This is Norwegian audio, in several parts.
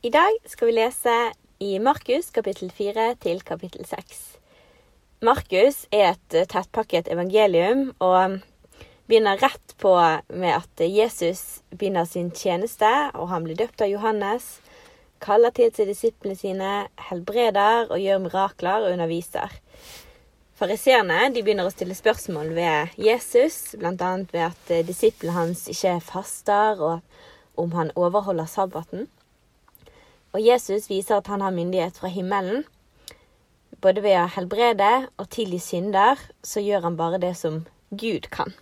I dag skal vi lese i Markus kapittel 4 til kapittel 6. Markus er et eh, tettpakket evangelium og begynner rett på med at Jesus begynner sin tjeneste, og han blir døpt av Johannes, kaller til seg disiplene sine, helbreder og gjør mirakler og underviser. Fariseerne begynner å stille spørsmål ved Jesus, bl.a. ved at eh, disiplene hans ikke faster, og om han overholder sabbaten. Og Jesus viser at han har myndighet fra himmelen. Både ved å helbrede og tilgi synder, så gjør han bare det som Gud kan.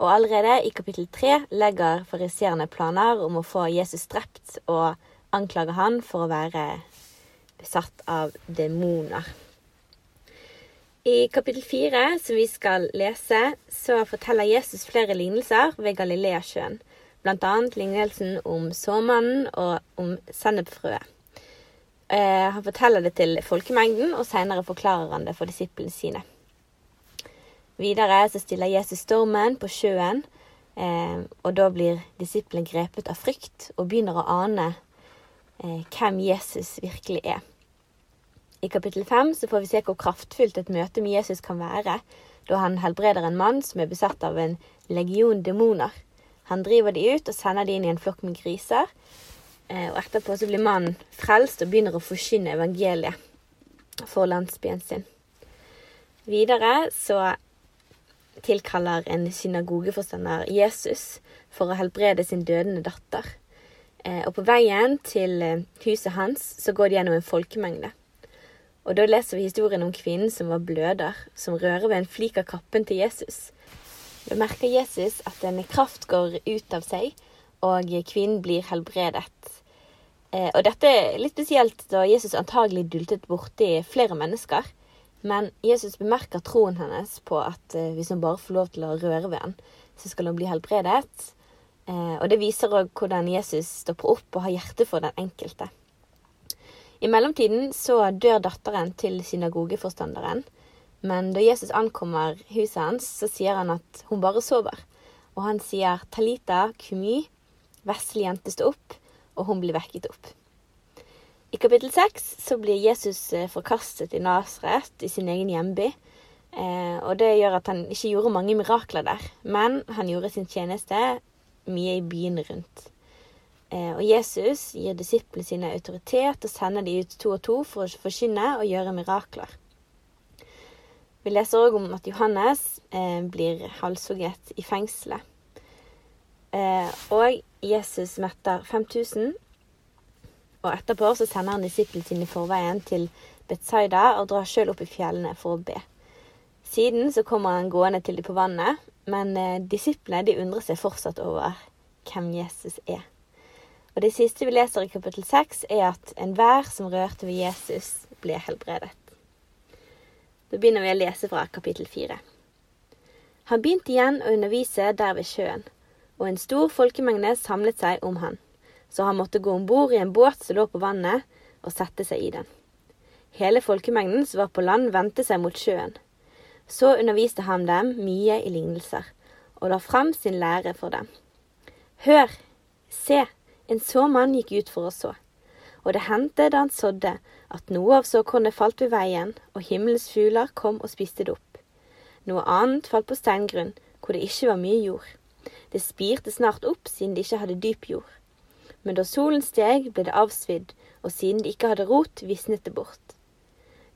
Og allerede i kapittel tre legger fariseerne planer om å få Jesus drept, og anklager han for å være besatt av demoner. I kapittel fire, som vi skal lese, så forteller Jesus flere lignelser ved Galileasjøen bl.a. lignelsen om såmannen og om sennepfrøet. Eh, han forteller det til folkemengden, og senere forklarer han det for disiplene sine. Videre så stiller Jesus stormen på sjøen, eh, og da blir disiplene grepet av frykt og begynner å ane eh, hvem Jesus virkelig er. I kapittel fem så får vi se hvor kraftfullt et møte med Jesus kan være, da han helbreder en mann som er besatt av en legion demoner. Han driver de ut og sender de inn i en flokk med griser. Eh, og etterpå så blir mannen frelst og begynner å forkynne evangeliet for landsbyen sin. Videre så tilkaller en synagogeforstander Jesus for å helbrede sin dødende datter. Eh, og på veien til eh, huset hans så går de gjennom en folkemengde. Og da leser vi historien om kvinnen som var bløder, som rører ved en flik av kappen til Jesus. Da merker Jesus at en kraft går ut av seg, og kvinnen blir helbredet. Eh, og dette er litt spesielt da Jesus antagelig dultet borti flere mennesker. Men Jesus bemerker troen hennes på at eh, hvis hun bare får lov til å røre ved han, så skal hun bli helbredet. Eh, og det viser òg hvordan Jesus stopper opp og har hjerte for den enkelte. I mellomtiden så dør datteren til synagogeforstanderen. Men da Jesus ankommer huset hans, så sier han at hun bare sover. Og han sier 'Talita kumi', vesle jente, stå opp, og hun blir vekket opp. I kapittel seks så blir Jesus eh, forkastet i Nasaret, i sin egen hjemby. Eh, og det gjør at han ikke gjorde mange mirakler der, men han gjorde sin tjeneste mye i byen rundt. Eh, og Jesus gir disiplene sine autoritet og sender de ut to og to for å forkynne og gjøre mirakler. Vi leser òg om at Johannes eh, blir halshugget i fengselet. Eh, og Jesus metter 5000. Og etterpå så sender han disiplene sine i forveien til Betzaida og drar sjøl opp i fjellene for å be. Siden så kommer han gående til de på vannet, men eh, disiplene de undrer seg fortsatt over hvem Jesus er. Og det siste vi leser i kapittel 6, er at enhver som rørte ved Jesus, ble helbredet. Da begynner vi å lese fra kapittel fire. Han begynte igjen å undervise der ved sjøen, og en stor folkemengde samlet seg om han, så han måtte gå om bord i en båt som lå på vannet, og sette seg i den. Hele folkemengden som var på land, vendte seg mot sjøen. Så underviste han dem mye i lignelser, og la fram sin lære for dem. Hør, se, en såmann gikk ut for å så. Og det hendte da han sådde, at noe av såkornet falt ved veien, og himmelens fugler kom og spiste det opp. Noe annet falt på steingrunn, hvor det ikke var mye jord. Det spirte snart opp, siden det ikke hadde dyp jord. Men da solen steg, ble det avsvidd, og siden det ikke hadde rot, visnet det bort.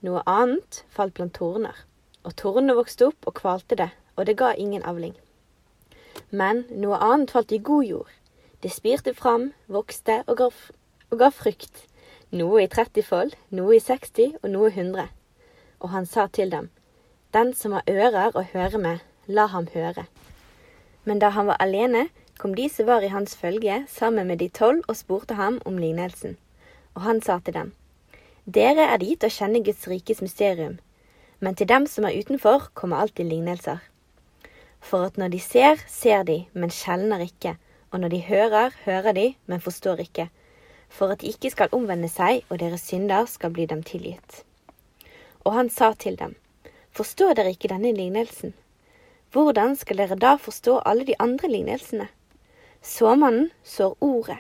Noe annet falt blant torner, og tornene vokste opp og kvalte det, og det ga ingen avling. Men noe annet falt i god jord. Det spirte fram, vokste og ga, og ga frukt noe i 30-fold, noe i 60 og noe 100. Og han sa til dem, Den som har ører å høre med, la ham høre. Men da han var alene, kom de som var i hans følge, sammen med de tolv og spurte ham om lignelsen. Og han sa til dem, Dere er dit å kjenne Guds rikes mysterium, men til dem som er utenfor, kommer alltid lignelser. For at når de ser, ser de, men skjelner ikke, og når de hører, hører de, men forstår ikke for at de ikke skal omvende seg og deres synder skal bli dem tilgitt. Og han sa til dem, Forstår dere ikke denne lignelsen? Hvordan skal dere da forstå alle de andre lignelsene? Såmannen sår ordet,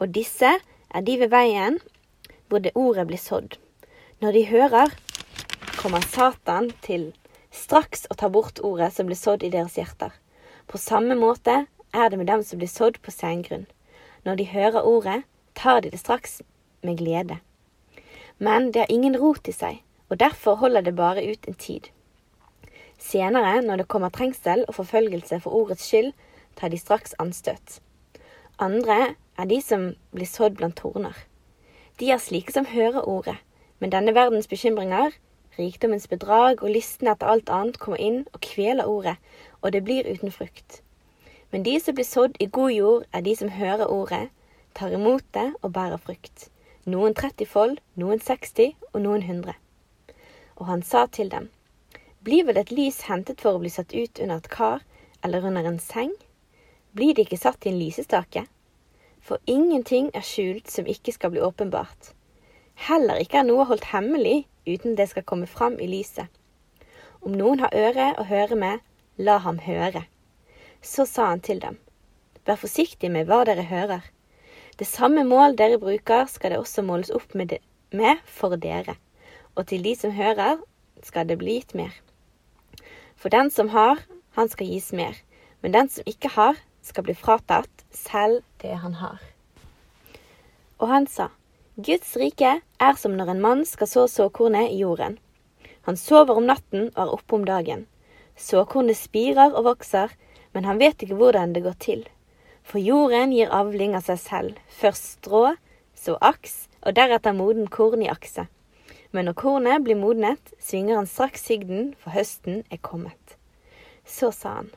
og disse er de ved veien hvor det ordet blir sådd. Når de hører, kommer Satan til straks å ta bort ordet som blir sådd i deres hjerter. På samme måte er det med dem som blir sådd på sengrunn. Når de hører ordet, tar de det straks med glede. Men det har ingen rot i seg, og derfor holder det bare ut en tid. Senere, når det kommer trengsel og forfølgelse for ordets skyld, tar de straks anstøt. Andre er de som blir sådd blant torner. De er slike som hører ordet, men denne verdens bekymringer, rikdommens bedrag og lysten etter alt annet kommer inn og kveler ordet, og det blir uten frukt. Men de som blir sådd i god jord, er de som hører ordet, tar imot det og bærer frukt. Noen 30 fold, noen 60 og noen 100. Og han sa til dem, blir vel et lys hentet for å bli satt ut under et kar eller under en seng? Blir det ikke satt i en lysestake? For ingenting er skjult som ikke skal bli åpenbart. Heller ikke er noe holdt hemmelig uten det skal komme fram i lyset. Om noen har øre å høre med, la ham høre. Så sa han til dem, vær forsiktig med hva dere hører. Det samme mål dere bruker, skal det også måles opp med, med for dere, og til de som hører, skal det bli gitt mer. For den som har, han skal gis mer, men den som ikke har, skal bli fratatt selv det han har. Og han sa, Guds rike er som når en mann skal så såkornet i jorden. Han sover om natten og er oppe om dagen. Såkornet spirer og vokser, men han vet ikke hvordan det går til. For jorden gir avling av seg selv, først strå, så aks, og deretter moden korn i akset. Men når kornet blir modnet, svinger han straks sigden, for høsten er kommet. Så sa han,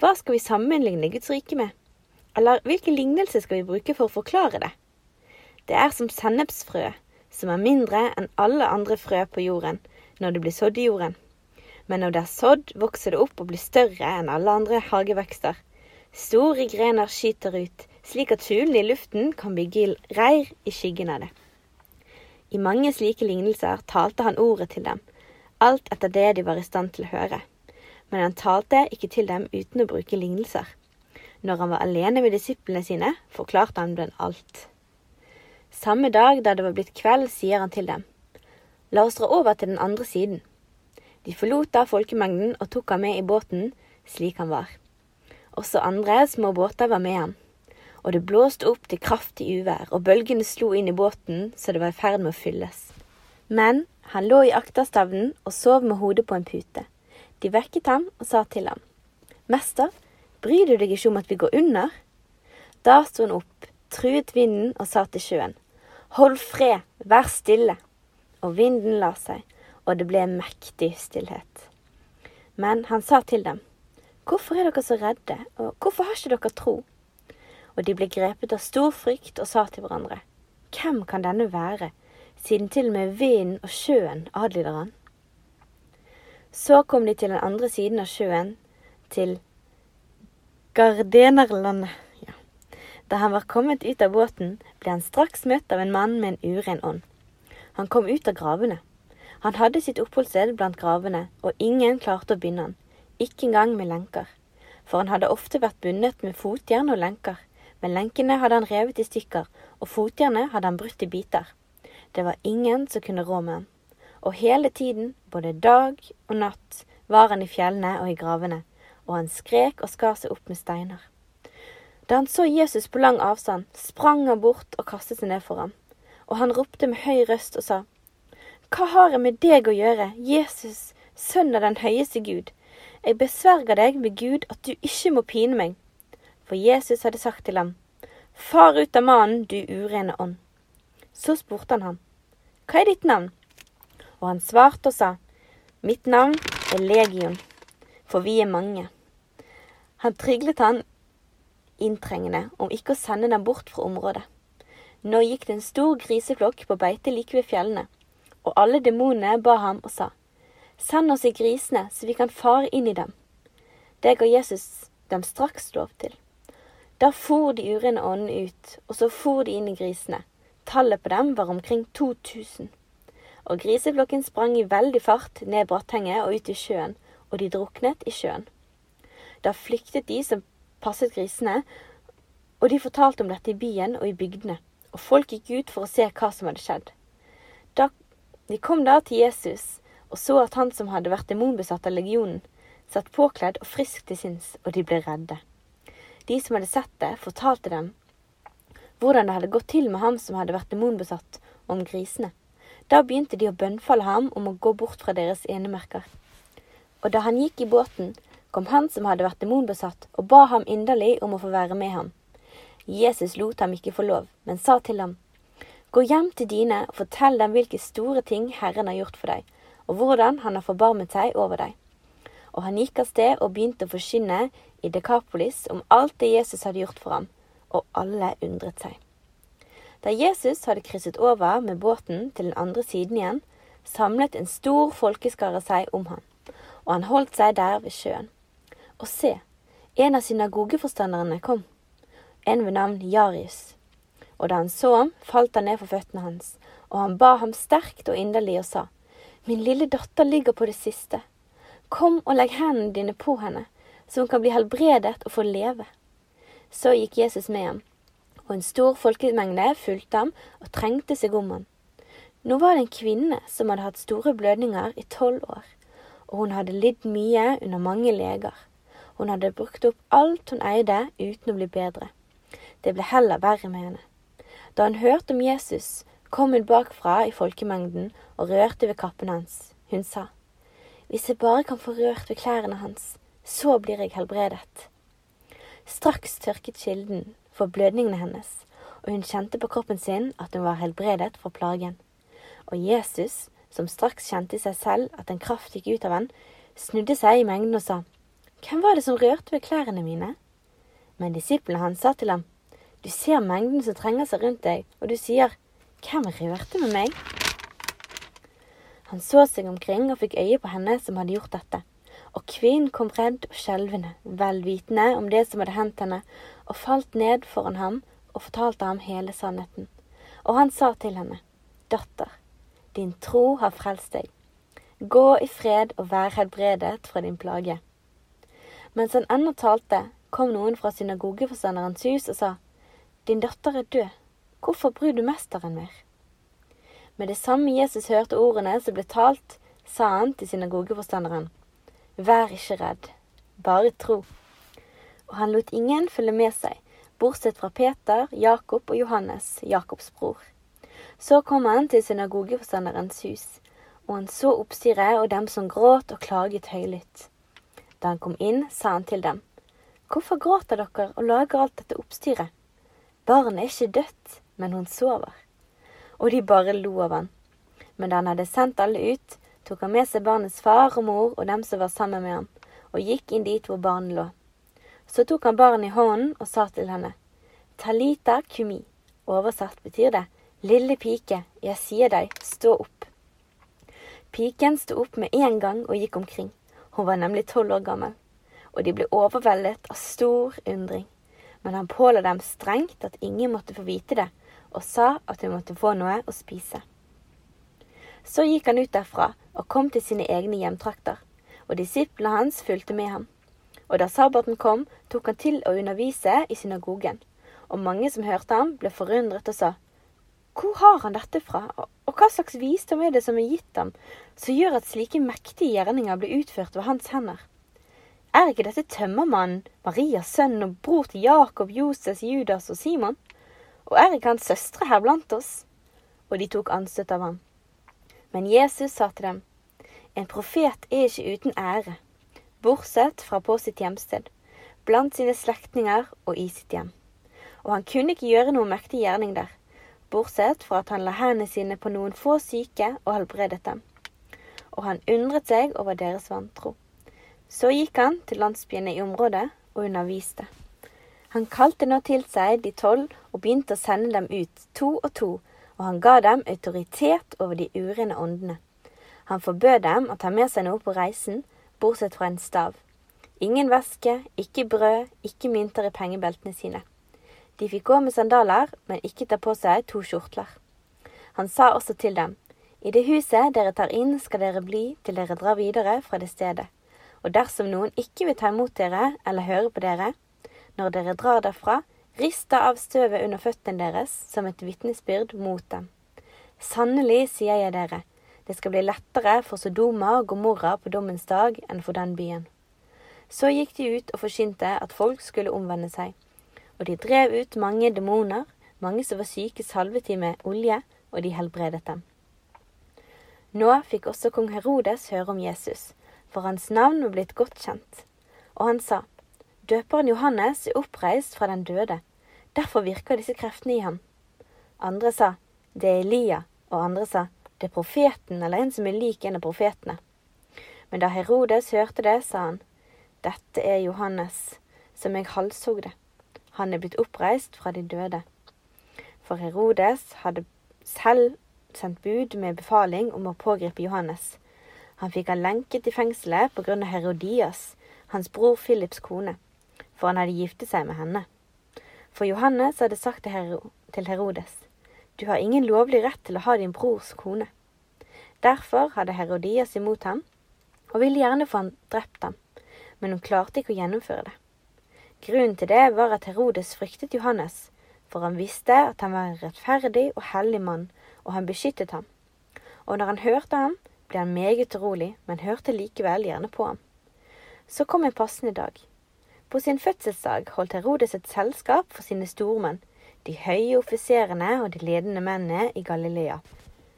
hva skal vi sammenligne Guds rike med? Eller hvilken lignelse skal vi bruke for å forklare det? Det er som sennepsfrø, som er mindre enn alle andre frø på jorden når det blir sådd i jorden. Men når det er sådd, vokser det opp og blir større enn alle andre hagevekster. Store grener skyter ut, slik at fuglene i luften kan bygge reir i skyggen av det. I mange slike lignelser talte han ordet til dem, alt etter det de var i stand til å høre men han talte ikke til dem uten å bruke lignelser. Når han var alene med disiplene sine, forklarte han dem alt. Samme dag da det var blitt kveld, sier han til dem, La oss dra over til den andre siden. De forlot da folkemengden og tok ham med i båten slik han var. Også andre små båter var med ham. Og det blåste opp til kraftig uvær, og bølgene slo inn i båten så det var i ferd med å fylles. Men han lå i akterstavnen og sov med hodet på en pute. De vekket ham og sa til ham, Mester, bryr du deg ikke om at vi går under? Da sto han opp, truet vinden og sa til sjøen, Hold fred, vær stille. Og vinden la seg, og det ble en mektig stillhet. Men han sa til dem, Hvorfor er dere så redde, og hvorfor har ikke dere tro? Og de ble grepet av stor frykt og sa til hverandre, Hvem kan denne være, siden til og med vinden og sjøen adlyder han? Så kom de til den andre siden av sjøen, til Gardenerlandet. Ja. Da han var kommet ut av båten, ble han straks møtt av en mann med en uren ånd. Han kom ut av gravene. Han hadde sitt oppholdssted blant gravene, og ingen klarte å binde han, ikke engang med lenker. For han hadde ofte vært bundet med fotjern og lenker, men lenkene hadde han revet i stykker, og fotjernet hadde han brutt i biter. Det var ingen som kunne rå med ham og hele tiden, både dag og natt, var han i fjellene og i gravene, og han skrek og skar seg opp med steiner. Da han så Jesus på lang avstand, sprang han bort og kastet seg ned for ham, og han ropte med høy røst og sa, Hva har jeg med deg å gjøre, Jesus, sønn av den høyeste Gud? Jeg besverger deg ved Gud at du ikke må pine meg. For Jesus hadde sagt til ham, Far ut av mannen, du urene ånd. Så spurte han ham, Hva er ditt navn? Og han svarte og sa, Mitt navn er Legion, for vi er mange. Han tryglet han inntrengende om ikke å sende dem bort fra området. Nå gikk det en stor griseflokk på beite like ved fjellene, og alle demonene ba ham og sa, Send oss i grisene, så vi kan fare inn i dem. Det ga Jesus dem straks lov til. Da for de urene åndene ut, og så for de inn i grisene. Tallet på dem var omkring 2000 og griseflokken sprang i veldig fart ned Brattenget og ut i sjøen, og de druknet i sjøen. Da flyktet de som passet grisene, og de fortalte om dette i byen og i bygdene, og folk gikk ut for å se hva som hadde skjedd. Da, de kom da til Jesus og så at han som hadde vært demonbesatt av legionen, satt påkledd og frisk til sinns, og de ble redde. De som hadde sett det, fortalte dem hvordan det hadde gått til med ham som hadde vært demonbesatt, og om grisene. Da begynte de å bønnfalle ham om å gå bort fra deres enemerker. Og da han gikk i båten, kom han som hadde vært demonbesatt, og ba ham inderlig om å få være med ham. Jesus lot ham ikke få lov, men sa til ham, Gå hjem til dine og fortell dem hvilke store ting Herren har gjort for deg, og hvordan han har forbarmet seg over deg. Og han gikk av sted og begynte å forkynne i Dekapolis om alt det Jesus hadde gjort for ham, og alle undret seg. Da Jesus hadde krysset over med båten til den andre siden igjen, samlet en stor folkeskare seg om ham, og han holdt seg der ved sjøen. Og se, en av synagogeforstanderne kom, en ved navn Jarius. Og da han så ham, falt han ned for føttene hans, og han ba ham sterkt og inderlig og sa, Min lille datter ligger på det siste. Kom og legg hendene dine på henne, så hun kan bli helbredet og få leve. Så gikk Jesus med ham, og en stor folkemengde fulgte ham og trengte seg om ham. Nå var det en kvinne som hadde hatt store blødninger i tolv år, og hun hadde lidd mye under mange leger. Hun hadde brukt opp alt hun eide uten å bli bedre. Det ble heller verre med henne. Da hun hørte om Jesus, kom hun bakfra i folkemengden og rørte ved kappen hans. Hun sa, Hvis jeg bare kan få rørt ved klærne hans, så blir jeg helbredet. Straks tørket kilden for blødningene hennes, og hun kjente på kroppen sin at hun var helbredet fra plagen. Og Jesus, som straks kjente i seg selv at en kraft gikk ut av han, snudde seg i mengden og sa, Hvem var det som rørte ved klærne mine? Men disiplene hans sa til ham, Du ser mengden som trenger seg rundt deg, og du sier, Hvem rørte med meg? Han så seg omkring og fikk øye på henne som hadde gjort dette. Og kvinnen kom redd og skjelvende, vel vitende om det som hadde hendt henne, og falt ned foran ham og fortalte ham hele sannheten. Og han sa til henne, Datter, din tro har frelst deg. Gå i fred og vær helbredet fra din plage. Mens han ennå talte, kom noen fra synagogeforstanderens hus og sa, Din datter er død Hvorfor bryr du mesteren mer? Med det samme Jesus hørte ordene som ble talt, sa han til synagogeforstanderen, Vær ikke redd, bare tro. Og han lot ingen følge med seg, bortsett fra Peter, Jakob og Johannes, Jakobs bror. Så kom han til synagogeforstanderens hus, og han så oppstyret og dem som gråt og klaget høylytt. Da han kom inn, sa han til dem, Hvorfor gråter dere og lager alt dette oppstyret? Barnet er ikke dødt, men hun sover. Og de bare lo av han. Men da han hadde sendt alle ut, tok han med seg barnets far og mor og dem som var sammen med ham, og gikk inn dit hvor barnet lå. Så tok han barnet i hånden og sa til henne, Talita kumi. Oversatt betyr det, lille pike, jeg sier deg, stå opp. Piken sto opp med en gang og gikk omkring. Hun var nemlig tolv år gammel, og de ble overveldet av stor undring. Men han påla dem strengt at ingen måtte få vite det, og sa at hun måtte få noe å spise. Så gikk han ut derfra og kom til sine egne hjemtrakter, og disiplene hans fulgte med ham. Og da sabbaten kom, tok han til å undervise i synagogen, og mange som hørte ham, ble forundret og sa, Hvor har han dette fra, og hva slags visdom er det som er gitt ham, som gjør at slike mektige gjerninger blir utført ved hans hender? Er ikke dette tømmermannen, Marias sønn og bror til Jakob, Joses, Judas og Simon? Og er ikke hans søstre her blant oss? Og de tok anstøt av ham. Men Jesus sa til dem, En profet er ikke uten ære, bortsett fra på sitt hjemsted, blant sine slektninger og i sitt hjem. Og han kunne ikke gjøre noen mektig gjerning der, bortsett fra at han la hendene sine på noen få syke og helbredet dem. Og han undret seg over deres vantro. Så gikk han til landsbyene i området og underviste. Han kalte nå til seg de tolv og begynte å sende dem ut to og to, og han ga dem autoritet over de urene åndene. Han forbød dem å ta med seg noe på reisen, bortsett fra en stav. Ingen væske, ikke brød, ikke mynter i pengebeltene sine. De fikk gå med sandaler, men ikke ta på seg to skjortler. Han sa også til dem, I det huset dere tar inn, skal dere bli til dere drar videre fra det stedet. Og dersom noen ikke vil ta imot dere eller høre på dere, når dere drar derfra, rista av støvet under føttene deres som et vitnesbyrd mot dem. Sannelig, sier jeg dere, det skal bli lettere for Sodoma og Gomorra på dommens dag enn for den byen. Så gikk de ut og forsynte at folk skulle omvende seg. Og de drev ut mange demoner, mange som var syke salvet de med olje, og de helbredet dem. Nå fikk også kong Herodes høre om Jesus, for hans navn var blitt godt kjent. Og han sa, Døperen Johannes er oppreist fra den døde, derfor virker disse kreftene i ham. Andre sa, det er Elia, og andre sa, det er profeten eller en som er lik en av profetene. Men da Herodes hørte det, sa han, dette er Johannes, som jeg halshogde. Han er blitt oppreist fra de døde. For Herodes hadde selv sendt bud med befaling om å pågripe Johannes. Han fikk han lenket i fengselet på grunn av Herodias, hans bror Philips kone for han hadde giftet seg med henne. For Johannes hadde sagt til Herodes, du har ingen lovlig rett til å ha din brors kone. Derfor hadde Herodias imot ham, og ville gjerne få han drept ham, men hun klarte ikke å gjennomføre det. Grunnen til det var at Herodes fryktet Johannes, for han visste at han var en rettferdig og hellig mann, og han beskyttet ham. Og når han hørte ham, ble han meget urolig, men hørte likevel gjerne på ham. Så kom en passende dag. På sin fødselsdag holdt Herodes et selskap for sine stormenn, de høye offiserene og de ledende mennene i Galilea.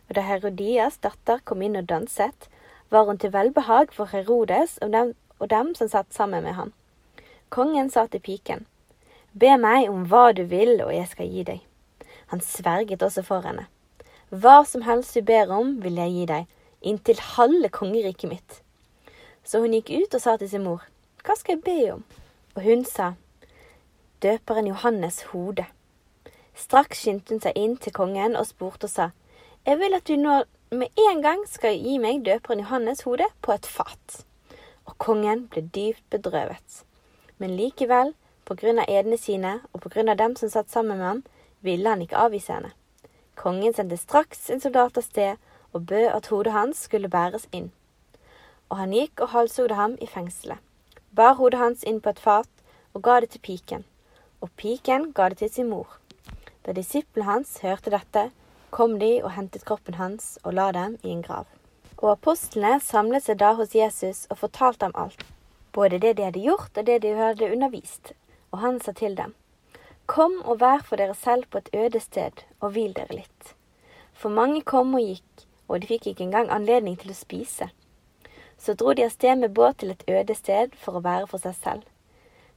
Og da Herodias datter kom inn og danset, var hun til velbehag for Herodes og dem, og dem som satt sammen med ham. Kongen sa til piken, Be meg om hva du vil, og jeg skal gi deg. Han sverget også for henne. Hva som helst du ber om, vil jeg gi deg, inntil halve kongeriket mitt. Så hun gikk ut og sa til sin mor, Hva skal jeg be om? Og hun sa, Døperen Johannes' hode. Straks skyndte hun seg inn til kongen og spurte og sa, Jeg vil at du nå med en gang skal gi meg døperen Johannes' hode på et fat. Og kongen ble dypt bedrøvet. Men likevel, på grunn av edene sine og på grunn av dem som satt sammen med ham, ville han ikke avvise henne. Kongen sendte straks en soldat av sted og bød at hodet hans skulle bæres inn. Og han gikk og halshogde ham i fengselet bar hodet hans inn på et fat og ga det til piken, og piken ga det til sin mor. Da disiplene hans hørte dette, kom de og hentet kroppen hans og la dem i en grav. Og apostlene samlet seg da hos Jesus og fortalte ham alt, både det de hadde gjort og det de hadde undervist. Og han sa til dem, Kom og vær for dere selv på et øde sted, og hvil dere litt. For mange kom og gikk, og de fikk ikke engang anledning til å spise. Så dro de av sted med båt til et øde sted for å være for seg selv.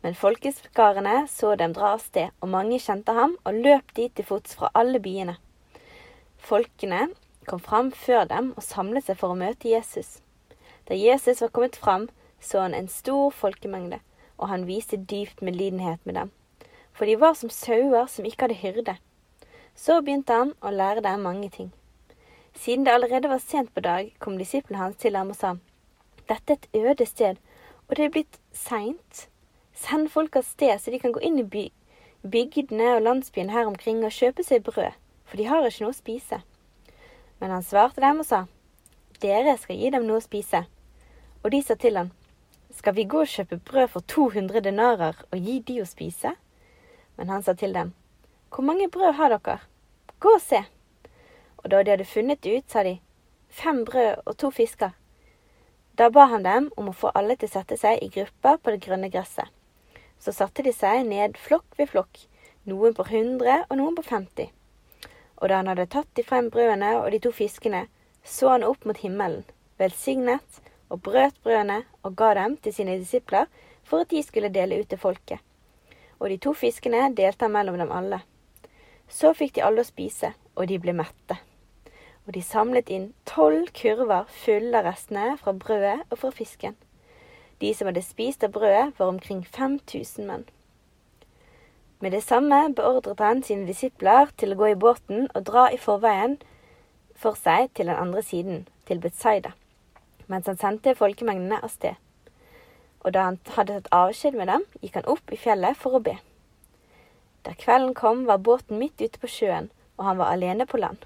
Men folkeskarene så dem dra av sted, og mange kjente ham og løp dit til fots fra alle byene. Folkene kom fram før dem og samlet seg for å møte Jesus. Da Jesus var kommet fram, så han en stor folkemengde, og han viste dypt medlidenhet med dem, for de var som sauer som ikke hadde hyrde. Så begynte han å lære dem mange ting. Siden det allerede var sent på dag, kom disiplene hans til ham og sa, dette er et øde sted, og det er blitt seint. Send folk av sted, så de kan gå inn i by bygdene og landsbyen her omkring og kjøpe seg brød, for de har ikke noe å spise. Men han svarte dem og sa, Dere skal gi dem noe å spise. Og de sa til han, Skal vi gå og kjøpe brød for 200 denarer og gi de å spise? Men han sa til dem, Hvor mange brød har dere? Gå og se. Og da de hadde funnet det ut, sa de, Fem brød og to fisker. Da ba han dem om å få alle til å sette seg i grupper på det grønne gresset. Så satte de seg ned flokk ved flokk, noen på hundre og noen på femti. Og da han hadde tatt de frem brødene og de to fiskene, så han opp mot himmelen, velsignet og brøt brødene og ga dem til sine disipler for at de skulle dele ut til folket. Og de to fiskene delte han mellom dem alle. Så fikk de alle å spise, og de ble mette og de samlet inn tolv kurver fulle av restene fra brødet og fra fisken. De som hadde spist av brødet, var omkring 5000 menn. Med det samme beordret han sine disipler til å gå i båten og dra i forveien for seg til den andre siden, til Betzaida, mens han sendte folkemengdene av sted. Og da han hadde tatt avskjed med dem, gikk han opp i fjellet for å be. Da kvelden kom, var båten midt ute på sjøen, og han var alene på land.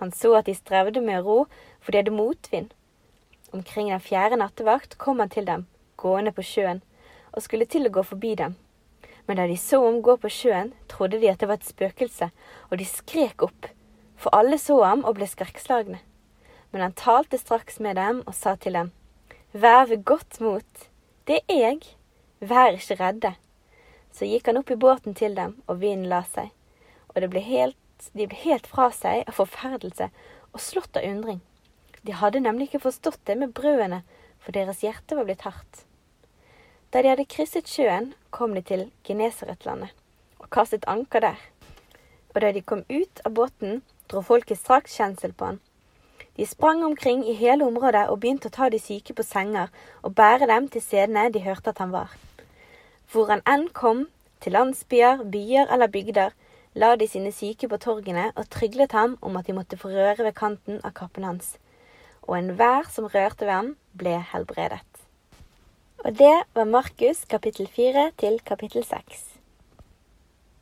Han så at de strevde med ro, for de hadde motvind. Omkring den fjerde nattevakt kom han til dem, gående på sjøen, og skulle til å gå forbi dem. Men da de så ham gå på sjøen, trodde de at det var et spøkelse, og de skrek opp, for alle så ham og ble skrekkslagne. Men han talte straks med dem og sa til dem, Vær ved godt mot, det er jeg, vær ikke redde. Så gikk han opp i båten til dem, og vinden la seg, og det ble helt, de ble helt fra seg av forferdelse og slått av undring. De hadde nemlig ikke forstått det med brødene, for deres hjerte var blitt hardt. Da de hadde krysset sjøen, kom de til Genesaretlandet og kastet anker der. Og da de kom ut av båten, dro folket straks kjensel på han. De sprang omkring i hele området og begynte å ta de syke på senger og bære dem til stedene de hørte at han var. Hvor han enn kom, til landsbyer, byer eller bygder, la de sine syke på torgene og tryglet ham om at de måtte få røre ved kanten av kappen hans. Og enhver som rørte ved ham, ble helbredet. Og det var Markus kapittel fire til kapittel seks.